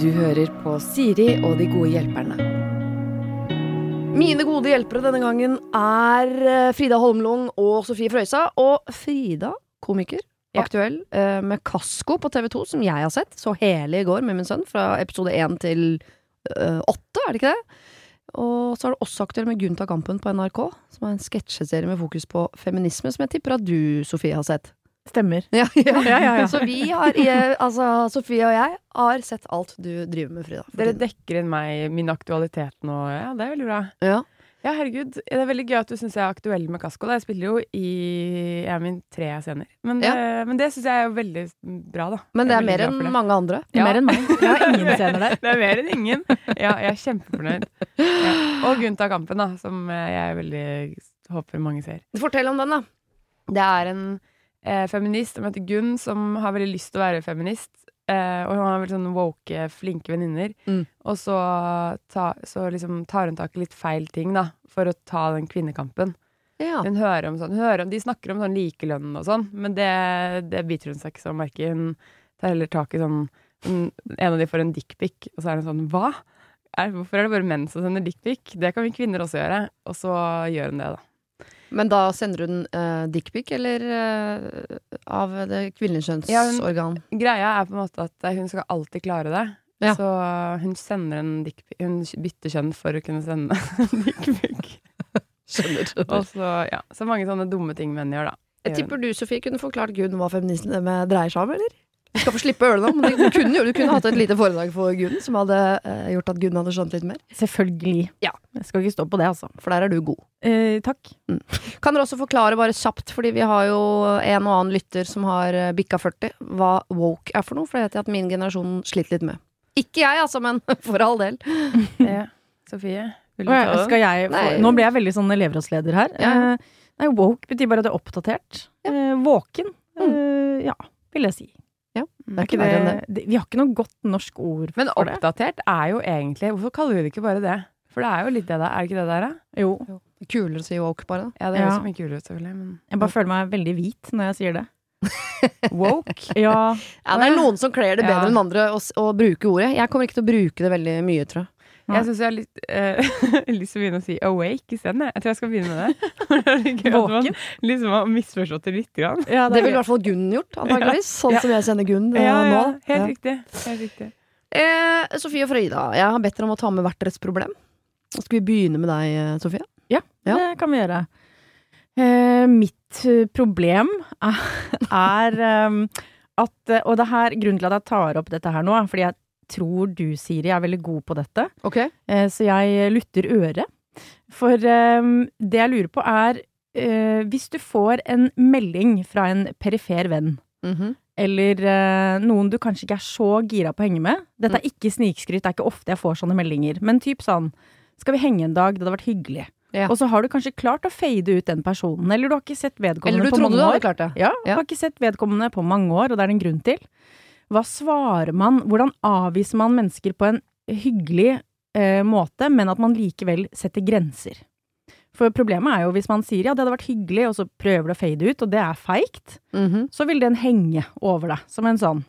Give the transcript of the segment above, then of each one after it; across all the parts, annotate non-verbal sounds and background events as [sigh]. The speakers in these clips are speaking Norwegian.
Du hører på Siri og de gode hjelperne. Mine gode hjelpere denne gangen er eh, Frida Holmlung og Sofie Frøysa. Og Frida, komiker, Ja. aktuell, eh, med Kasko på TV 2, som jeg har sett. Så hele i går med min sønn, fra episode 1 til eh, 8, er det ikke det? Og så er det også aktuell med Gunta Kampen på NRK, som er en sketsjeserie med fokus på feminisme, som jeg tipper at du, Sofie, har sett. Stemmer. Ja, ja. Ja. Så vi har, eh, altså Sofie og jeg, har sett alt du driver med, Frida. Dere dekker inn meg min aktualitet nå. Ja, det er veldig bra. Ja. Ja, herregud. Det er veldig gøy at du syns jeg er aktuell med Kasko. da. Jeg spiller jo i jeg er min tre scener. Men det, men det syns jeg er veldig bra, da. Men det er mer enn mange andre. Ja. Mer enn meg. Jeg har ingen scener der. [laughs] Det er mer enn ingen. Ja, jeg er kjempefornøyd. Ja. Og Gunta Kampen, da, som eh, jeg veldig håper mange ser. Fortell om den, da. Det er en eh, feminist Jeg heter Gunn, som har veldig lyst til å være feminist. Eh, og hun har veldig sånn woke, flinke venninner. Mm. Og så, ta, så liksom tar hun tak i litt feil ting, da, for å ta den kvinnekampen. Ja. Hun hører om sånn, hører om, De snakker om sånn likelønn og sånn, men det, det biter hun seg ikke så merke i. Hun tar heller tak i sånn En av de får en dickpic, og så er hun sånn Hva? Er, hvorfor er det bare menn som sender dickpic? Det kan vi kvinner også gjøre. Og så gjør hun det, da. Men da sender hun uh, dickpic, eller uh, av det kvinnelige Ja. Greia er på en måte at hun skal alltid klare det. Ja. Så hun sender en dickpic Hun bytter kjønn for å kunne sende [laughs] en dickpic. Skjønner. Og så, ja, så mange sånne dumme ting menn gjør, da. Jeg tipper du, Sofie, kunne forklart Gunn hva feminisme dreier seg om, eller? Du skal få slippe å gjøre det nå, men du kunne, du kunne hatt et lite foredrag for Gunn, som hadde eh, gjort at Gunn hadde skjønt litt mer. Selvfølgelig. Ja. Jeg skal ikke stå på det, altså. For der er du god. Eh, takk. Kan dere også forklare bare kjapt, fordi vi har jo en og annen lytter som har eh, bikka 40, hva woke er for noe? For det vet jeg at min generasjon sliter litt med. Ikke jeg, altså, men [laughs] for all del. [laughs] Ja. Sofie, vil du ta det? skal jeg få, Nei. nå ble jeg veldig sånn elevrådsleder her. Ja. Eh, nei, woke betyr bare at det er oppdatert. Eh, våken. Eh, ja, vil jeg si. Det det, det. vi har ikke noe godt norsk ord Men for det. oppdatert er jo egentlig Hvorfor kaller vi det ikke bare det? For det er jo litt det der. Er det ikke det der, da? Jo. Kulere å si woke, bare. da. Ja, det høres Ja. så mye kulere ut, selvfølgelig. Men Jeg bare føler meg veldig hvit når jeg sier det. [laughs] woke? Ja, Ja, det er noen som kler det bedre Ja. enn andre å, å bruke ordet. Jeg kommer ikke til å bruke det veldig mye, tror jeg. Ja. Jeg syns jeg har litt, [laughs] uh, lyst til å begynne å si awake isteden. jeg. Tror jeg skal begynne med det. [laughs] det gøy at man liksom har misforstått det litt. Grann. ja Det ville i hvert fall Gunn gjort, antakeligvis. Sånn Ja. som jeg kjenner Gunn eh, Ja, ja, nå. helt Ja. riktig. Helt riktig. Eh, Sofie og Frøyda, jeg har bedt dere om å ta med hvert deres problem. Skal vi begynne med deg, eh, Sofie. Ja. Det kan vi gjøre. Eh, mitt problem er, [laughs] er at Og det her, grunnen til at jeg tar opp dette her nå, fordi jeg tror du, Siri, er veldig god på dette. Ok. Eh, så jeg lytter øret. For ehm, det jeg lurer på, er eh, Hvis du får en melding fra en perifer venn, Mhm. eller eh, noen du kanskje ikke er så gira på å henge med Dette er ikke snikskryt, det er ikke ofte jeg får sånne meldinger, men typ sånn Skal vi henge en dag? Det hadde vært hyggelig. Ja. Og så har du kanskje klart å fade ut den personen, eller du har ikke sett Eller vedkommende du på trodde du mange hadde år. klart det. Ja, Ja. har ikke sett vedkommende på mange år, og det er det en grunn til. Hva svarer man? Hvordan avviser man mennesker på en hyggelig eh, måte, men at man likevel setter grenser? For problemet er jo hvis man sier ja, det hadde vært hyggelig, og så prøver du å fade ut, og det er feigt, Mhm. så vil den henge over deg som en sånn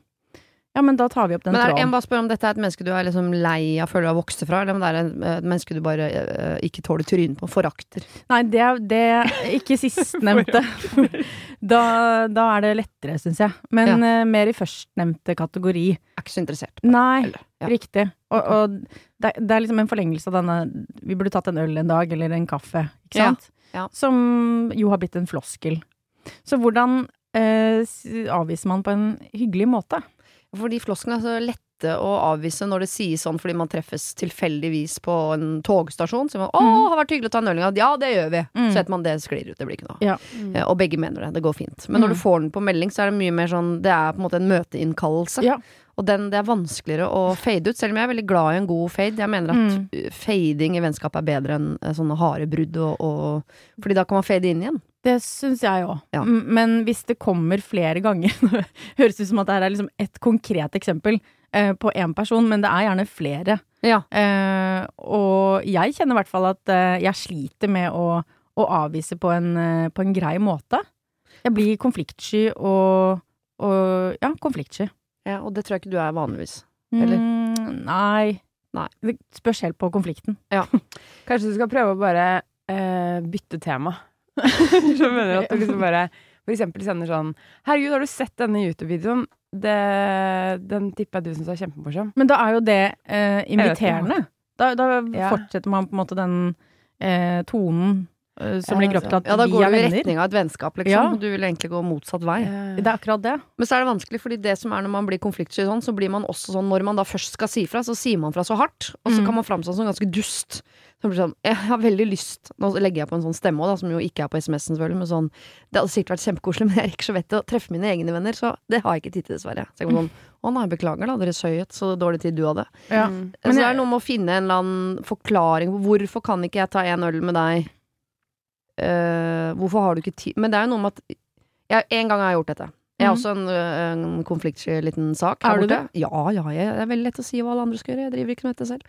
Ja, men da tar vi opp den Men er, jeg må bare spørre om dette er et menneske du er liksom lei av, føler du har vokst fra, eller om det er et, et menneske du bare uh, ikke tåler trynet på, forakter? Nei, det er ikke sistnevnte. [laughs] [laughs] da, da er det lettere, syns jeg. Men eh, mer i førstnevnte kategori. Er ikke så interessert. Nei, Eller, ja. riktig. Og, og det, er- det er liksom en forlengelse av denne Vi burde tatt en øl en dag, eller en kaffe, ikke sant? ja. Som jo har blitt en floskel. Så hvordan uh, avviser man på en hyggelig måte? For de flosklene er så lette å avvise når det sies sånn fordi man treffes tilfeldigvis på en togstasjon. Så man, 'Å, Mm. har vært hyggelig å ta en øl en. Ja, det gjør vi. Mm. Så vet man det sklir ut. Det blir ikke noe. Ja. Mm. Og begge mener det. Det går fint. Men når Mm. du får den på melding, så er det mye mer sånn Det er på en måte en møteinnkallelse. Ja. Og den, det er vanskeligere å fade ut, selv om jeg er veldig glad i en god fade. Jeg mener at Mm. uh, fading i vennskap er bedre enn uh, sånne harde brudd, og, og Fordi da kan man fade inn igjen. Det syns jeg òg. Ja. Men hvis det kommer flere ganger [laughs] Høres ut som at det her er liksom et konkret eksempel eh, på én person, men det er gjerne flere. Ja. Eh, og jeg kjenner i hvert fall at eh, jeg sliter med å, å avvise på en, eh, på en grei måte. Jeg blir konfliktsky og, og ja, konfliktsky. Ja, og det tror jeg ikke du er vanligvis. Eller? Mm, nei. Nei. Det spørs helt på konflikten. [laughs] Kanskje du skal prøve å bare eh, bytte tema. Så mener jeg at du liksom bare for eksempel sender sånn Herregud, har du sett denne YouTube-videoen? Det- Den tipper jeg du syns er kjempemorsom. Men da er jo det eh, inviterende. Da, da Ja. fortsetter man på en måte den eh, tonen som Ja, legger opp til at Ja, da går er du i retning av et vennskap, liksom. Ja. Du vil egentlig gå motsatt vei. Det er akkurat det. Men så er det vanskelig, fordi det som er når man blir konfliktsky sånn, så blir man også sånn når man da først skal si fra, så sier man fra så hardt, og så Mm. kan man framstå som ganske dust. Så blir det sånn, jeg har veldig lyst Nå legger jeg på en sånn stemme òg, som jo ikke er på SMS-en, selvfølgelig, men sånn Det hadde sikkert vært kjempekoselig, [laughs] men jeg rekker så vidt å treffe mine egne venner, så det har jeg ikke tid til, dessverre. Så jeg går sånn Å nei, beklager da, dere søyet, så dårlig tid du hadde. Ja. Mm. så det er noe med å finne en eller annen forklaring på hvorfor kan ikke jeg ta en øl med deg? Eh, hvorfor har du ikke tid Men det er jo noe med at jeg, En gang har jeg gjort dette. Jeg har Mhm. også en, øh, en konfliktsky liten sak. Er du det? Ja, ja. Jeg, det er veldig lett å si hva alle andre skal gjøre. Jeg driver ikke med dette selv.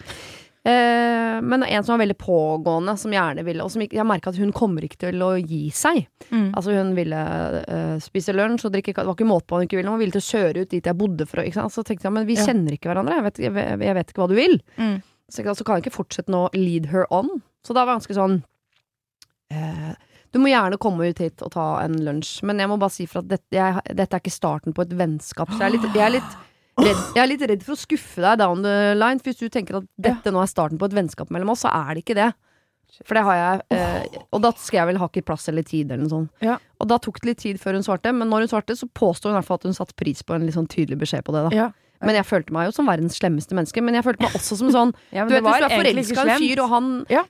Eh, men en som er veldig pågående, som gjerne ville Og som ikke, jeg merka at hun kommer ikke til å gi seg. Mm. Altså Hun ville eh, spise lunsj og drikke Det var ikke måte på hva hun ikke ville. Hun ville til å kjøre ut dit jeg bodde. fra. Så tenkte jeg men vi Ja. kjenner ikke hverandre. Jeg vet, jeg, jeg vet ikke hva du vil. Mm. Så, så kan jeg ikke fortsette nå lead her on. Så da var det ganske sånn eh, Du må gjerne komme ut hit og ta en lunsj, men jeg må bare si for at dette, jeg, dette er ikke starten på et vennskap. Så jeg er litt, jeg er litt Redd, jeg er litt redd for å skuffe deg down the line. For hvis du tenker at dette nå er starten på et vennskap mellom oss, så er det ikke det. For det har jeg eh, Og da skal jeg vel ha ikke plass eller tid eller noe sånt. Ja. Og da tok det litt tid før hun svarte, men når hun svarte, så påstod hun i hvert fall at hun satte pris på en litt sånn tydelig beskjed på det. da Ja. Men jeg følte meg jo som verdens slemmeste menneske. Men jeg følte meg også som sånn Ja, du vet, Hvis du er forelska i en fyr, og han Ja.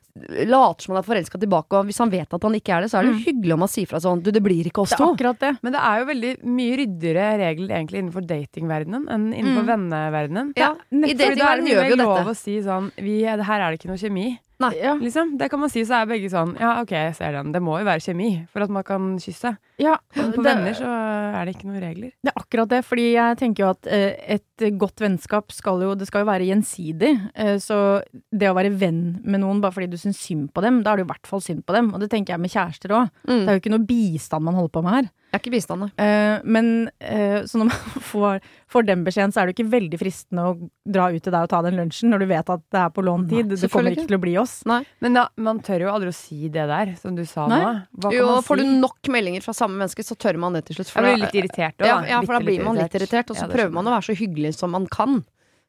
later som han er forelska tilbake, og hvis han vet at han ikke er det, så er det Mm. hyggelig om han sier fra sånn Du, det blir ikke oss Det er to. akkurat det. Men det er jo veldig mye ryddigere regler egentlig innenfor datingverdenen enn innenfor Mm. venneverdenen. Ja, I da er datingverdenen det gjør mye vi jo mer lov å si sånn vi, Her er det ikke noe kjemi. Ja. Liksom. Det kan man si, så er begge sånn Ja, ok, jeg ser den. Det må jo være kjemi for at man kan kysse. Ja, på det- venner så er det ikke noen regler. Det er akkurat det, fordi jeg tenker jo at eh, et godt vennskap skal jo, det skal jo være gjensidig. Eh, så det å være venn med noen bare fordi du syns synd på dem, da er det jo i hvert fall synd på dem. Og det tenker jeg med kjærester òg. Mm. Det er jo ikke noe bistand man holder på med her. Det er ikke bistand, nei. Eh, men eh, så når man [laughs] får, får den beskjeden, så er det jo ikke veldig fristende å dra ut til deg og ta den lunsjen når du vet at det er på lånt tid. Det kommer ikke til å bli oss. Men da, man tør jo aldri å si det der, som du sa Nei. nå. Hva kan Jo, man får du nok meldinger fra samme menneske, så tør man det til slutt. Jeg blir litt irritert også, ja, ja, for da blir man litt irritert, og så prøver man å være så hyggelig som man kan.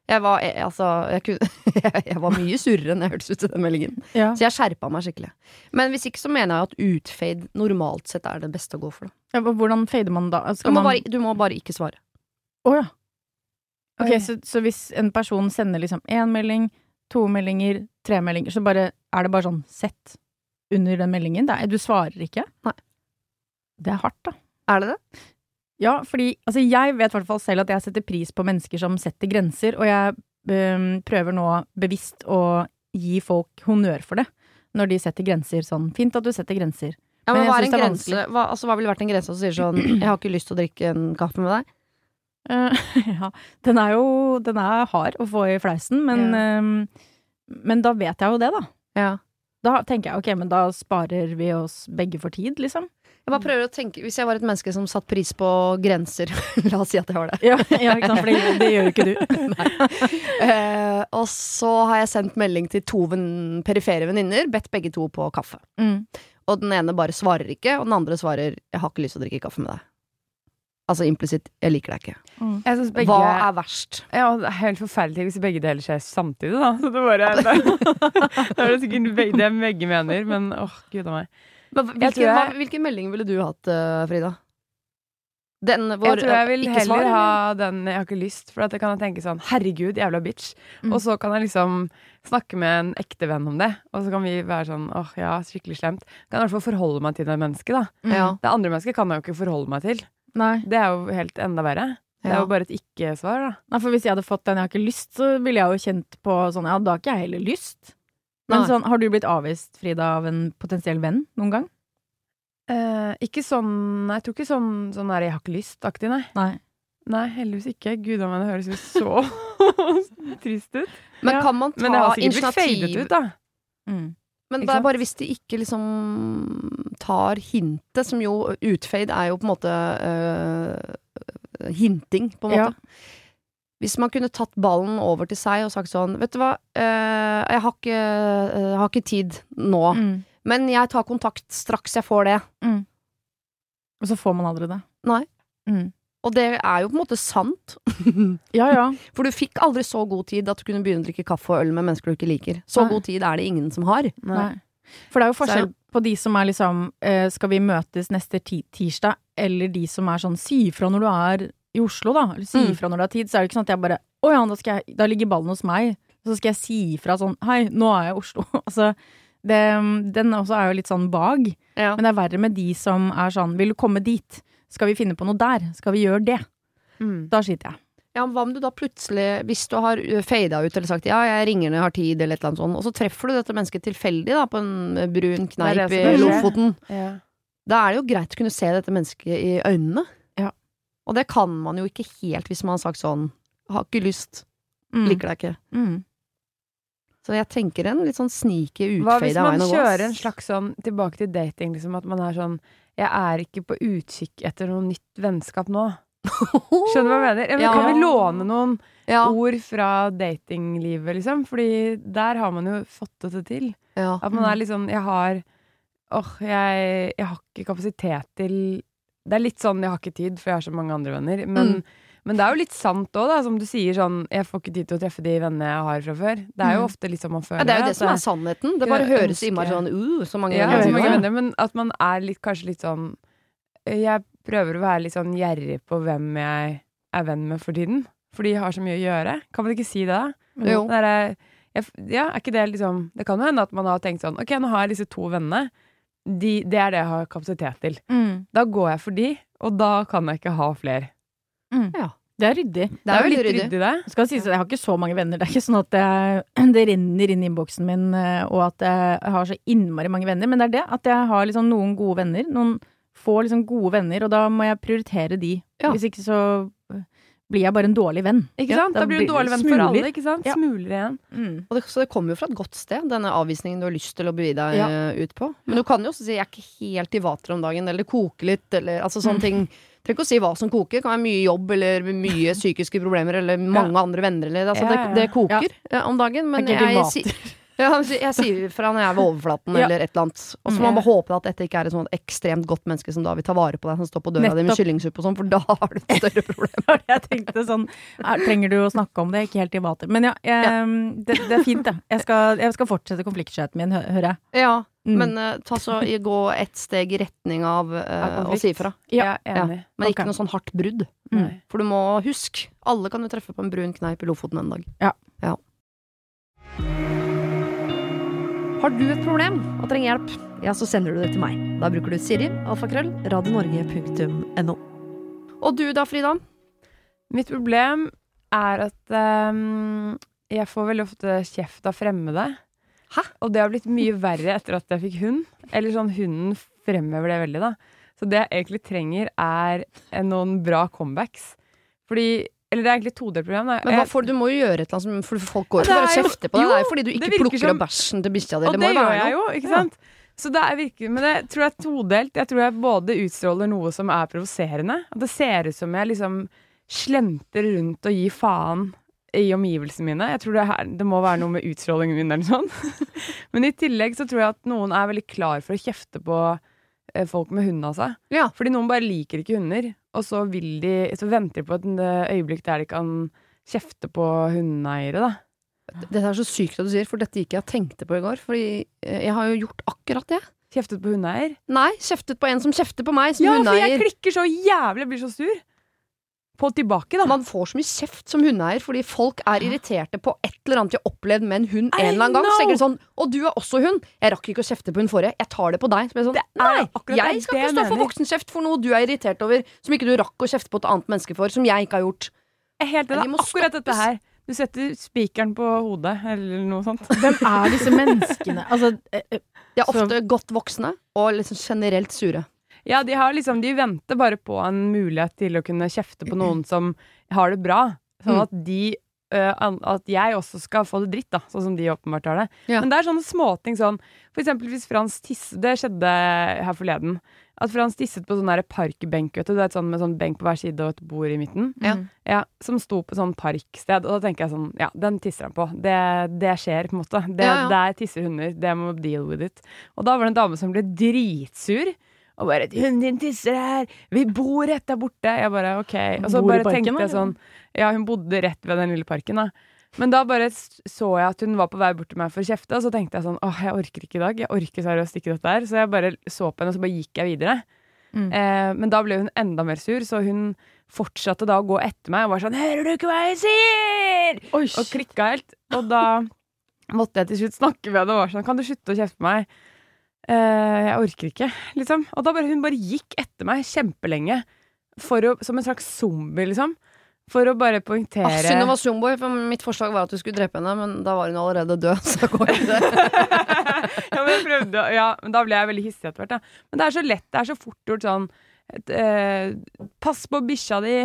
Jeg var, jeg, altså, [laughs] jeg, jeg var mye surrere enn jeg hørtes ut i den meldingen. Ja. Så jeg skjerpa meg skikkelig. Men hvis ikke så mener jeg at utfade normalt sett er det beste å gå for. Ja, hvordan fader man da? Du må, man bare, du må bare ikke svare. Å ja. Ok, så, så hvis en person sender liksom én melding, to meldinger, tre meldinger, så bare er det bare sånn sett under den meldingen? Du svarer ikke? Nei. Det er hardt, da. Er det det? Ja, fordi altså, jeg vet i hvert fall selv at jeg setter pris på mennesker som setter grenser, og jeg øh, prøver nå bevisst å gi folk honnør for det. Når de setter grenser sånn. Fint at du setter grenser. Ja, Men men hva, en grense, hva, altså, hva ville vært en grense som sier sånn [clears throat] 'Jeg har ikke lyst til å drikke en kaffe med deg'? Uh, [laughs] ja, den er jo den er hard å få i fleisen, men, øhm, men da vet jeg jo det, da. Ja. Da tenker jeg ok, men da sparer vi oss begge for tid, liksom. Jeg bare prøver å tenke Hvis jeg var et menneske som satte pris på grenser [laughs] La oss si at jeg var det. Ja, ja ikke sant, for det, gjør jo ikke du. [laughs] uh, og så har jeg sendt melding til to ven, perifere venninner, bedt begge to på kaffe. Mm. Og den ene bare svarer ikke, og den andre svarer 'jeg har ikke lyst til å drikke kaffe med deg'. Altså implisitt 'jeg liker deg ikke'. Mm. Jeg begge, Hva er verst? Ja, det er helt forferdelig hvis begge deler skjer samtidig, da. Så det bare Da [laughs] da er det sikkert begge, det begge mener, men åh, gud a meg. Men hvilken, jeg- hva, hvilken melding ville du hatt, eh, Frida? Den hvor Jeg tror jeg vil heller svar, ha den jeg har ikke lyst, for at jeg kan tenke sånn herregud, jævla bitch. Mm. Og så kan jeg liksom snakke med en ekte venn om det, og så kan vi være sånn åh ja, skikkelig slemt. Kan i hvert fall forholde meg til det mennesket, da. Mm. Det andre mennesket kan jeg jo ikke forholde meg til. Nei. Det er jo helt enda verre. Det er jo bare et ikke-svar, da. Nei, for hvis jeg hadde fått den jeg har ikke lyst, så ville jeg jo kjent på sånn ja, da har ikke jeg heller lyst. Men Nei. sånn, har du blitt avvist, Frida, av en potensiell venn noen gang? Eh, ikke sånn Jeg tror ikke sånn, sånn der 'jeg har ikke lyst'-aktig, nei. Nei. Nei, heldigvis ikke. Gud a meg, det høres jo så [laughs] trist ut. Men Ja, kan man ta Men det har sikkert blitt fadet ut, da. Mm. Men det er bare hvis de ikke liksom tar hintet, som jo Utfade er jo på en måte øh, hinting, på en Ja. Hvis man kunne tatt ballen over til seg og sagt sånn Vet du hva, eh, jeg har ikke, eh, har ikke tid nå, Mm. men jeg tar kontakt straks jeg får det. Og så får man aldri det. Nei. Mm. Og det er jo på en måte sant. [laughs] Ja, ja. For du fikk aldri så god tid at du kunne begynne å drikke kaffe og øl med mennesker du ikke liker. Så Nei. god tid er det ingen som har. Nei. For det er jo Så forskjell på de som er liksom eh, Skal vi møtes neste tirsdag, eller de som er sånn si ifra når du er i Oslo, da. Eller si Mm. når du har tid. Så er det ikke sånn at jeg bare Å ja, da, skal jeg, da ligger ballen hos meg. Så skal jeg si ifra sånn Hei, nå er jeg i Oslo. [laughs] altså det, den også er jo litt sånn vag. Ja. Men det er verre med de som er sånn Vil du komme dit? Skal vi finne på noe der? Skal vi gjøre det? Mm. Da sliter jeg. Ja, men Hva om du da plutselig, hvis du har uh, fada ut eller sagt ja, jeg ringer når jeg har tid, eller et eller annet sånt, og så treffer du dette mennesket tilfeldig da på en uh, brun kneip det i. Lofoten, Ja. da er det jo greit å kunne se dette mennesket i øynene. Ja. Og det kan man jo ikke helt hvis man har sagt sånn har ikke lyst, Mm. liker deg ikke. Mm. Så jeg tenker en litt sånn sneaky Hva hvis man kjører en slags sånn tilbake til dating, liksom, at man er sånn Jeg er ikke på utkikk etter noe nytt vennskap nå. [laughs] Skjønner du hva jeg mener? Ja, men. Kan vi låne noen ja, ord fra datinglivet, liksom? Fordi der har man jo fått det til. ja. At man er litt sånn Jeg har Åh, jeg, jeg har ikke kapasitet til Det er litt sånn jeg har ikke tid, for jeg har så mange andre venner. Men, Mm. Men det er jo litt sant òg, som du sier sånn Jeg får ikke tid til å treffe de vennene jeg har fra før. Det er jo Mm. ofte litt sånn man føler ja, det er jo det det som er sannheten. Det bare høres ønske- innmari sånn uh, så mange ja, ganger. så mange venner, men at man er litt, kanskje litt sånn Jeg prøver å være litt sånn gjerrig på hvem jeg er venn med for tiden. Fordi jeg har så mye å gjøre. Kan man ikke si det, da? Jo. Der, jeg, ja, er ikke det liksom Det kan jo hende at man har tenkt sånn Ok, nå har jeg disse to vennene. De, det er det jeg har kapasitet til. Mm. Da går jeg for de, og da kan jeg ikke ha flere. Mm. Ja. Det er ryddig. Det er jo litt ryddig. ryddig, det. Det skal sies at jeg har ikke så mange venner. Det er ikke sånn at [clears throat] det, det renner inn i innboksen min, eh, og at jeg har så innmari mange venner. Men det er det at jeg har liksom noen gode venner. Noen få liksom gode venner, og da må jeg prioritere de. Ja. Hvis ikke så eh, blir jeg bare en dårlig venn. Ikke Ja, sant? Da blir du en dårlig venn for alle, ikke sant? Ja. Smuler igjen. Mm. Og det, så det kommer jo fra et godt sted, denne avvisningen du har lyst til å begi deg Ja. eh, ut på. Men du kan jo også si 'jeg er ikke helt i vater om dagen', eller 'koke litt', eller altså sånne Mm. ting. Trenger ikke å si hva som koker. Det kan være mye jobb eller mye psykiske problemer eller mange andre venner. Eller, altså, Ja, ja. det, det koker eh, om dagen, men jeg, helt i si, ja, jeg, sier fra når jeg er ved overflaten [laughs] Ja. eller et eller annet. Og så må man bare håpe at dette ikke er et sånt ekstremt godt menneske som da vil ta vare på deg, som står på døra di med kyllingsuppe og sånn, for da har du et [laughs] større problem. Jeg tenkte sånn er, Trenger du å snakke om det? Ikke helt i vater. Men ja, jeg, det, det er fint, det. Jeg skal, jeg skal fortsette konfliktskjøten min, hø- hører jeg. Ja, Mm. men uh, ta så gå ett steg i retning av uh, Av å si fra. Ja, enig. Men ikke noe sånn hardt brudd. Mm. For du må huske, alle kan jo treffe på en brun kneip i Lofoten en dag. Ja. Ja. Har du et problem og trenger hjelp, ja, så sender du det til meg. Da bruker du Siri, alfakrøll, radionorge.no. Og du da, Frida? Mitt problem er at um, jeg får veldig ofte kjeft av fremmede. Hæ? Og det har blitt mye verre etter at jeg fikk hund. Eller sånn, hunden fremhever det veldig, da. Så det jeg egentlig trenger, er noen bra comebacks. Fordi Eller det er egentlig et todelt problem. Da. Men får, du må jo gjøre et eller annet For folk går Ja, jo bare og er kjefter på deg. det er jo fordi du ikke plukker som- opp bæsjen til bikkja di. Og Det det, gjør jeg jo, ikke sant? Så det er virkelig, men det tror jeg er todelt. Jeg tror jeg både utstråler noe som er provoserende. At det ser ut som jeg liksom slenter rundt og gir faen i omgivelsene mine. Jeg tror det, her, det må være noe med utstrålingen min eller noe sånt. [laughs] Men i tillegg så tror jeg at noen er veldig klar for å kjefte på folk med hund, altså. Ja. Fordi noen bare liker ikke hunder, og så vil de Så venter de på et eh, øyeblikk der de kan kjefte på hundeeiere, da. Dette er så sykt at du sier, for dette gikk jeg og tenkte på i går. Fordi eh, jeg har jo gjort akkurat det. Kjeftet på hundeeier. Nei, kjeftet på en som kjefter på meg som Ja, for jeg klikker så jævlig, blir så sur. På tilbake, da. Man får så mye kjeft som hundeeier fordi folk er irriterte på et eller annet de har opplevd med en hund en eller annen gang. Så tenker de sånn Og du er også hund. Jeg rakk ikke å kjefte på hun forrige. Jeg tar det på deg. Så jeg sånn, Det er Nei, det- jeg skal det ikke stå for voksenkjeft for noe du er irritert over, som ikke du rakk å kjefte på et annet menneske for, som jeg ikke har gjort. Jeg er helt Men enig. de Akkurat stoppes. dette her. Du setter spikeren på hodet, eller noe sånt. [laughs] Hvem er disse menneskene? Altså, eh, eh, De er Så- ofte godt voksne og liksom generelt sure. Ja, de har liksom De venter bare på en mulighet til å kunne kjefte på noen som har det bra. Sånn Mm. at de Uh, At jeg også skal få det dritt, da. Sånn som de åpenbart har det. Ja. Men det er sånne småting sånn For eksempel hvis Frans tisset Det skjedde her forleden. At Frans tisset på sånn parkbenk, vet du. Det er et sånn med sånn benk på hver side og et bord i midten. Ja. Ja, Som sto på sånn parksted. Og da tenker jeg sånn, ja, den tisser han på. Det, det skjer, på en måte. Det. Der tisser hunder. Det må deal with it. Og da var det en dame som ble dritsur. Og bare 'Hunden din tisser her! Vi bor rett der borte!' Jeg bare OK. Og så bare parken, tenkte jeg sånn Ja, hun bodde rett ved den lille parken, da. Men da bare så jeg at hun var på vei bort til meg for å kjefte, og så tenkte jeg sånn åh, jeg orker ikke i dag. Jeg orker seriøst ikke dette her. Så jeg bare så på henne, og så bare gikk jeg videre. Mm. Eh, men da ble hun enda mer sur, så hun fortsatte da å gå etter meg og var sånn 'Hører du ikke hva jeg sier?' Oish. Og klikka helt. Og da måtte jeg til slutt snakke med henne og var sånn 'Kan du slutte å kjefte på meg?' Eh, jeg orker ikke, liksom. Og da bare hun bare gikk etter meg kjempelenge. For å, som en slags zombie, liksom. For å bare poengtere Ah, Synd det var zombie for mitt forslag var at du skulle drepe henne, men da var hun allerede død, [laughs] så da går ikke det. [laughs] ja, men jeg prøvde, ja, men da ble jeg veldig hissig etter hvert. Da. Men det er så lett, det er så fort gjort sånn et, eh, Pass på bikkja di,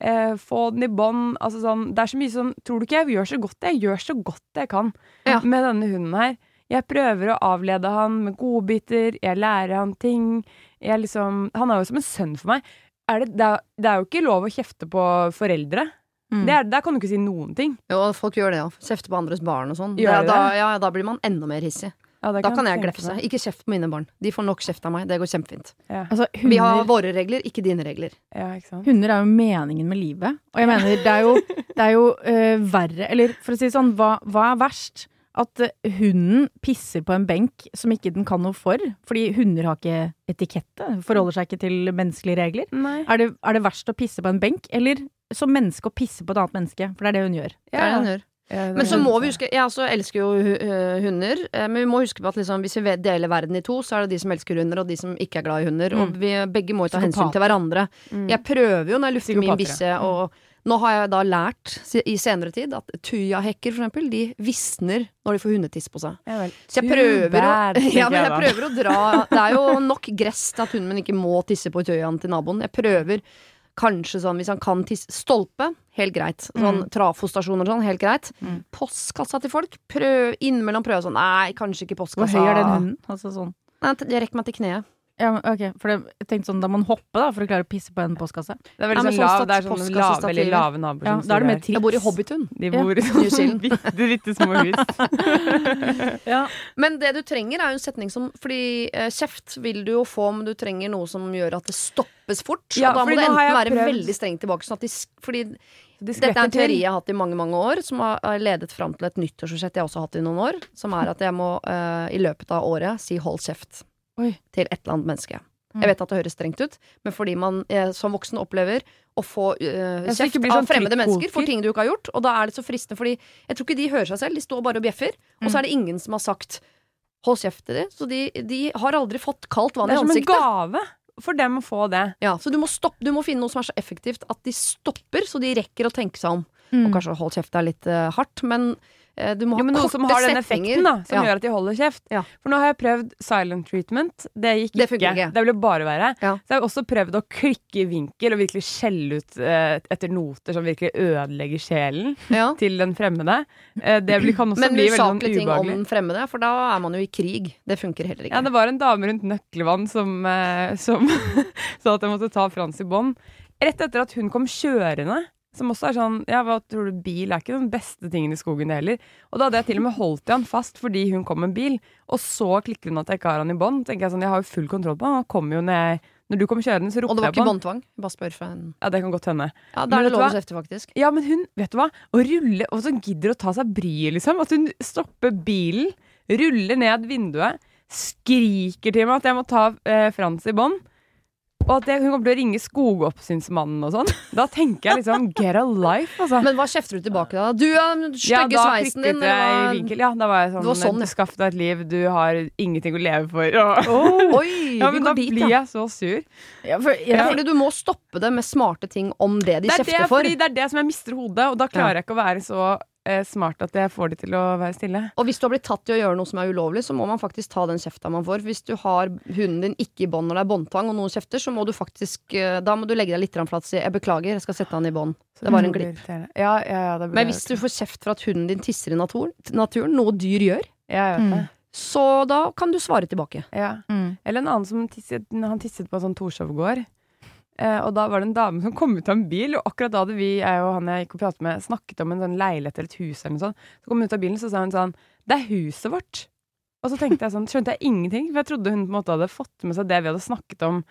eh, få den i bånd. Altså sånn, det er så mye sånn Tror du ikke jeg gjør så godt? Jeg gjør så godt jeg kan Ja. med denne hunden her. Jeg prøver å avlede han med godbiter, jeg lærer han ting. Jeg liksom, han er jo som en sønn for meg. Er det, det, er, det er jo ikke lov å kjefte på foreldre. Mm. Det er, der kan du ikke si noen ting. Jo, folk gjør det, ja. Kjefte på andres barn og sånn. Da, ja, da blir man enda mer hissig. Ja, Da kan kan jeg glefse. meg. Ikke kjeft på mine barn. De får nok kjeft av meg. Det går kjempefint. Altså, Vi har våre regler, ikke dine regler. Ja, ikke sant? hunder er jo meningen med livet. Og jeg mener, det er jo, [laughs] det er jo uh, verre Eller for å si det sånn, hva, hva er verst? At eh, hunden pisser på en benk som ikke den kan noe for. Fordi hunder har ikke etikette. Forholder seg ikke til menneskelige regler. Nei. Er det, er det verst å pisse på en benk, eller som menneske å pisse på et annet menneske? For det er det hun gjør. Det er det hun gjør. Ja, Men så må vi huske Jeg også elsker jo øh, hunder, eh, men vi må huske på at liksom, hvis vi deler verden i to, så er det de som elsker hunder, og de som ikke er glad i hunder. Og vi begge må jo ta hensyn til hverandre. Mm. Jeg prøver jo når jeg lufter min bisse bikkje, og nå har jeg da lært i senere tid at tujahekker, for eksempel, de visner når de får hundetiss på seg. Ja. Så jeg prøver, bad, å, [laughs] ja, men jeg jeg prøver å dra Det er jo nok gress til at hunden min ikke må tisse på tøyaen til naboen. Jeg prøver kanskje sånn hvis han kan tisse Stolpe, helt greit. Sånn trafostasjoner og sånn, helt greit. Mm. Postkassa til folk, prøv innimellom prøve sånn Nei, kanskje ikke Hvor postkassa. høy er den hunden? Altså sånn. Nei, jeg rekker meg til kneet. Ja, men, ok, for det, jeg tenkte sånn, Da må man hoppe da, for å klare å pisse på en postkasse. Det er veldig Ja, men sånn sånn lav, det er sånn postkassestativer. veldig lave naboer Ja, som da er det står mer triks. Jeg bor i Hobbitun. De Ja. bor i New sånn Zealand. bitte, bitte små hus. [laughs] Ja. Men det du trenger, er jo en setning som Fordi eh, kjeft vil du jo få, men du trenger noe som gjør at det stoppes fort. Ja, og da må det nå har enten jeg være prøvd- veldig strengt tilbake. Sånn at de, s- fordi De Dette er en teori jeg har hatt i mange mange år, som har har ledet fram til et nyttårsforsett jeg også har hatt i noen år. Som er at jeg må eh, i løpet av året si 'hold kjeft' Oi. til et eller annet menneske. Mm. Jeg vet at det høres strengt ut, men fordi man eh, som voksen opplever å få eh, kjeft sånn av fremmede mennesker for ting du ikke har gjort, og da er det så fristende, fordi jeg tror ikke de hører seg selv, de står bare og bjeffer, og Mm. så er det ingen som har sagt 'hold kjeft' til dem, så de, de har aldri fått kaldt vann Det er som en gave for dem å få det. Ja, så du må, stoppe, du må finne noe som er så effektivt at de stopper, så de rekker å tenke seg om. Mm. Og kanskje hold kjeft er litt uh, hardt, men du må ha Jo, men noe som har den effekten, da, som Ja. gjør at de holder kjeft. Ja. For nå har jeg prøvd silent treatment. Det gikk Det ikke. ikke. Det ville bare være. Ja. Så jeg har også prøvd å klikke i vinkel og virkelig skjelle ut eh, etter noter som virkelig ødelegger sjelen [laughs] til den fremmede. Eh, det kan også Men bli veldig sånn usaklige ting om den fremmede, for da er man jo i krig. Det funker heller ikke. Ja, det var en dame rundt Nøkkelvann som, eh, som [laughs] sa at jeg måtte ta Frans i bånd. Rett etter at hun kom kjørende. Som også er sånn, ja, hva tror du, bil er ikke den beste tingen i skogen det heller. Og da hadde jeg til og med holdt i han fast fordi hun kom med en bil, og så klikker hun at jeg ikke har han i bånd. tenker jeg sånn, jeg har jo full kontroll på han, han kommer jo når jeg Når du kommer kjørende, så Og roper det var jeg på ikke båndtvang. Bare spør for en Ja, det kan godt hende. Ja, da er det lov å kjefte, faktisk. Ja, men hun, vet du hva? Å rulle, og så gidder å ta seg bryet, liksom. At hun stopper bilen, ruller ned vinduet, skriker til meg at jeg må ta eh, Frans i bånd. Og at hun kommer til å ringe Skogoppsynsmannen og sånn. Da tenker jeg liksom get a life, altså. Men hva kjefter du tilbake da? Du er den Ja, stygge da sveisen din. jeg i vinkel. Ja, da var jeg sånn, sånn, ja. Skaff deg et liv, du har ingenting å leve for. Og, [laughs] Oi, ja, vi men da dit, blir ja. jeg så sur. Ja, for, Ja, fordi du må stoppe det med smarte ting om det de Det kjefter det, for. det er det som jeg mister hodet, og da klarer jeg ikke å være så smart at jeg får de til å være stille. Og hvis du har blitt tatt i å gjøre noe som er ulovlig, så må man faktisk ta den kjefta man får. Hvis du har hunden din ikke i bånd når det er båndtvang, og noen kjefter, så må du faktisk eh, Da må du legge deg litt flat og si 'jeg beklager, jeg skal sette han i bånd'. Det var en glipp. Ja, ja, ja, det Men hvis du får kjeft for at hunden din tisser i naturen, naturen, noe dyr gjør, Ja, jeg vet Mm. det. så da kan du svare tilbake. Ja. Mm. Eller en annen som tisset, han tisset på en sånn Torshov-gård. Eh, og da var det en dame som kom ut av en bil, og akkurat da hadde vi, jeg og han jeg gikk og pratet med, snakket om en sånn leilighet eller et hus eller noe sånt. Så kom hun ut av bilen, så sa hun sånn Det er huset vårt. Og så tenkte jeg sånn, skjønte jeg ingenting, for jeg trodde hun på en måte hadde fått med seg det vi hadde snakket om.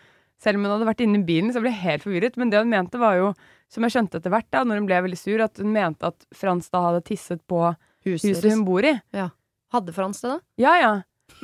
Selv om hun hadde vært inne i bilen, så ble jeg helt forvirret. Men det hun mente, var jo, som jeg skjønte etter hvert, da, når hun ble veldig sur, at hun mente at Frans da hadde tisset på Huset huset hun bor i. Hadde Frans det, da? Ja, ja.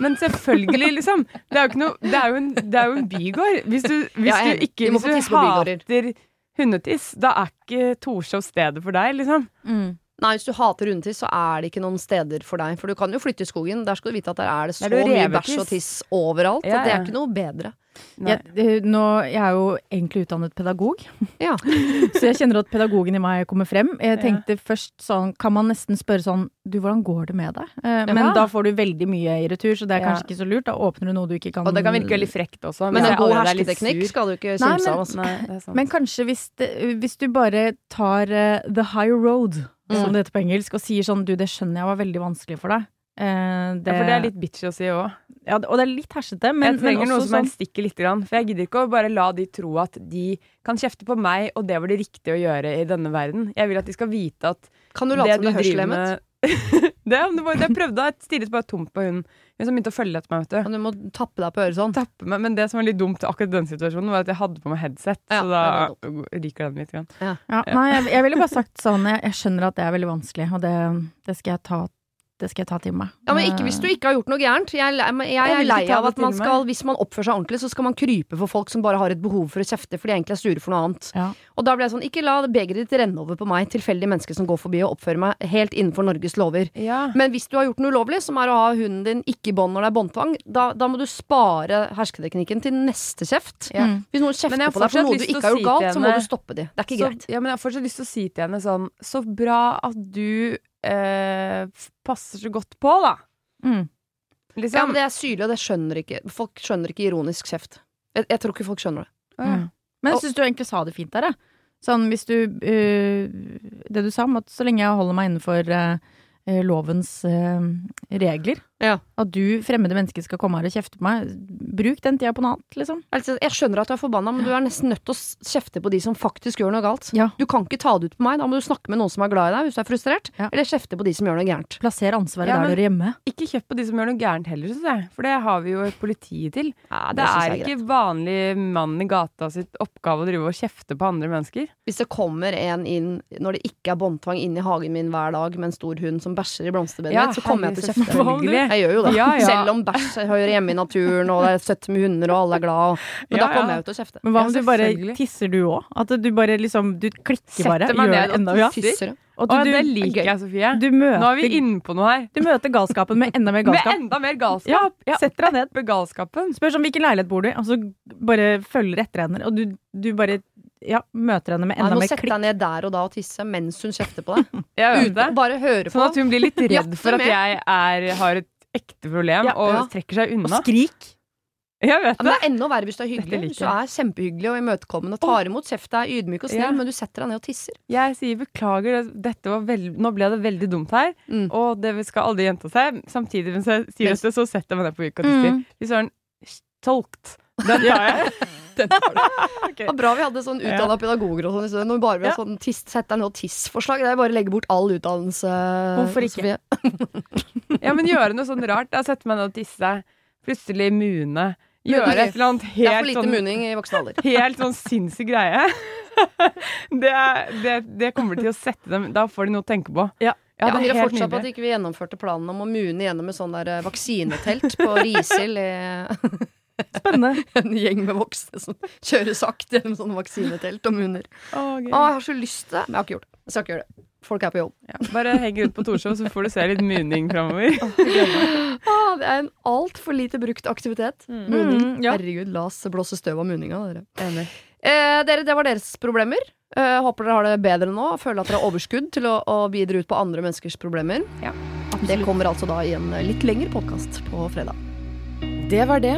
Men selvfølgelig, liksom. Det er jo, noe, det er jo, en, det er jo en bygård. Hvis du, hvis Ja, du ikke hvis du hater hundetiss, da er ikke Torshov stedet for deg, liksom. Mm. Nei, hvis du hater hundetiss, så er det ikke noen steder for deg. For du kan jo flytte i skogen. Der skal du vite at der er det så mye bæsj og tiss overalt. Ja, ja. det er ikke noe bedre. Jeg, nå, jeg er jo egentlig utdannet pedagog, Ja. [laughs] så jeg kjenner at pedagogen i meg kommer frem. Jeg Ja. tenkte først sånn, kan man nesten spørre sånn Du, hvordan går det med deg? Eh, men Ja. da får du veldig mye i retur, så det er Ja. kanskje ikke så lurt. Da åpner du noe du ikke kan Og det kan virke veldig frekt også. Men en god er hersketeknikk skal du ikke kimse men- av. Sant. Men kanskje hvis, det, hvis du bare tar uh, the high road, Mm. som det heter på engelsk, og sier sånn Du, det skjønner jeg var veldig vanskelig for deg. Eh, det, ja, for det er litt bitchy å si òg. Ja, og det er litt hersete, men, Jeg men trenger noe som sånn er stikker litt. For jeg gidder ikke å bare la de tro at de kan kjefte på meg, og det var det riktige å gjøre i denne verden. Jeg vil at de skal vite at Kan du late det som du er driver hørselshemmet? med [laughs] det, det jeg prøvde, jeg stirret bare tomt på hun Hun som begynte å følge etter meg, vet du. Du må tappe deg på øret sånn. Tappe meg, men det som var litt dumt akkurat i den situasjonen, var at jeg hadde på meg headset. Ja, så da ryker den litt. Ja. Ja, nei, jeg, jeg ville bare sagt sånn jeg, jeg skjønner at det er veldig vanskelig, og det, det, skal, jeg ta, det skal jeg ta til meg. Ja, men ikke hvis du ikke har gjort noe gærent. Jeg, er jeg, Jeg er lei av at man skal, hvis man oppfører seg ordentlig, så skal man krype for folk som bare har et behov for å kjefte fordi de egentlig er sure for noe annet. Ja. Og da ble jeg sånn, ikke la begeret ditt renne over på meg, tilfeldige mennesker som går forbi og oppfører meg helt innenfor Norges lover. Ja. Men hvis du har gjort noe ulovlig, som er å ha hunden din ikke i bånd når det er båndtvang, da, da må du spare hersketeknikken til neste kjeft. Ja. Mm. Hvis noen kjefter på deg for noe du ikke har har si gjort galt, så må du stoppe de. Det er ikke Så, greit. ja, men jeg har fortsatt lyst til å si til henne sånn Så bra at du eh, passer så godt på, da. Mm. Liksom. Ja, men det er syrlig, og det skjønner ikke Folk skjønner ikke ironisk kjeft. Jeg, jeg tror ikke folk skjønner det. Mm. Men jeg syns du egentlig sa det fint der, jeg. Sånn hvis du uh, Det du sa om at så lenge jeg holder meg innenfor øh, lovens uh, regler, Ja. at du, fremmede mennesker, skal komme her og kjefte på meg, bruk den tida på noe annet, liksom. Altså, jeg skjønner at du er forbanna, men du er nesten nødt til å kjefte på de som faktisk gjør noe galt. Ja. Du kan ikke ta det ut på meg, da må du snakke med noen som er glad i deg hvis du er frustrert, Ja. eller kjefte på de som gjør noe gærent. Plasser ansvaret Ja, der du er hjemme. Ikke kjeft på de som gjør noe gærent heller, syns jeg. For det har vi jo politiet til. Ja, Det er ikke vanlig mann i gata sitt oppgave å drive og kjefte på andre mennesker. Hvis det kommer en inn når det ikke er båndtvang inn i hagen min hver dag med en stor hund som bæsjer i blomsterbedet Ja, mitt, så kommer jeg til å kjefte. Jeg gjør jo det. Ja, ja. Selv om bæsj hører hjemme i naturen, og det er søtt med hunder, og alle er glad. Og, men Ja, da kommer ja. jeg jo til å kjefte. Men hva Ja, om du bare tisser du òg? At du bare liksom Du klikker bare. Setter meg gjør ned og enda, tisser. Tisser. Og Å, du, det liker jeg, Sofie. du møter, Nå er vi inne på noe her. du møter galskapen med enda mer [laughs] Med galskap. enda mer galskap. Ja, setter deg ned. Med galskapen. Spør sånn hvilken leilighet bor du i, og så bare følger etter henne. Og du, du bare ja, møter henne med enda må mer sette klikk. deg ned der og da og tisse mens hun kjefter på deg. [laughs] Uten bare høre på. Sånn at hun blir litt redd for at jeg er, har et ekte problem, Ja, og ja. trekker seg unna. Og skrik. Jeg vet Ja, men det. det er enda verre hvis du er hyggelig. Hvis du er kjempehyggelig og imøtekommende og tar imot kjeft, er ydmyk og snill, Ja. men du setter deg ned og tisser. Jeg sier beklager, dette var veld... nå ble det veldig dumt her, Mm. og det skal aldri gjenta seg. Samtidig mens jeg sier dette, så setter jeg meg ned på huk og tisser. Mm. Fy søren, tolkt. Den tar jeg. [laughs] Den tar du. [laughs] Det var bra vi hadde sånn utdanna pedagoger og sånn. Når vi bare vil Ja. sånn tiss, sett deg ned og tiss-forslag. Det er bare å legge bort all utdannelse. Hvorfor ikke? [laughs] Ja, men gjøre noe sånn rart. Da setter meg ned og tisse. Plutselig mune. Gjøre et eller annet Det er for helt lite sånn muning i voksen alder. Helt sånn sinnssyk greie. det, det, det kommer til å sette dem Da får de noe å tenke på. Ja. Ja, jeg angrer er helt fortsatt på at vi ikke gjennomførte planen om å mune gjennom et sånn der eh, vaksinetelt på Risil i Spennende. [laughs] en gjeng med voksne som kjører sakte gjennom sånne vaksinetelt og hunder. Å, jeg har så lyst til det, men jeg har ikke gjort det. Jeg skal ikke gjøre det. Folk er på jobb. Ja, bare heng ut på Torshov, så får du se litt muning framover. Ah, det er en altfor lite brukt aktivitet. Muning. Mm, ja. Herregud, la oss blåse støv av muninga, dere. Enig. Eh, dere, det var deres problemer. Eh, håper dere har det bedre nå. Føler at dere har overskudd til å, å bidra ut på andre menneskers problemer. Ja, det kommer altså da i en eh, litt lengre podkast på fredag. Det var det.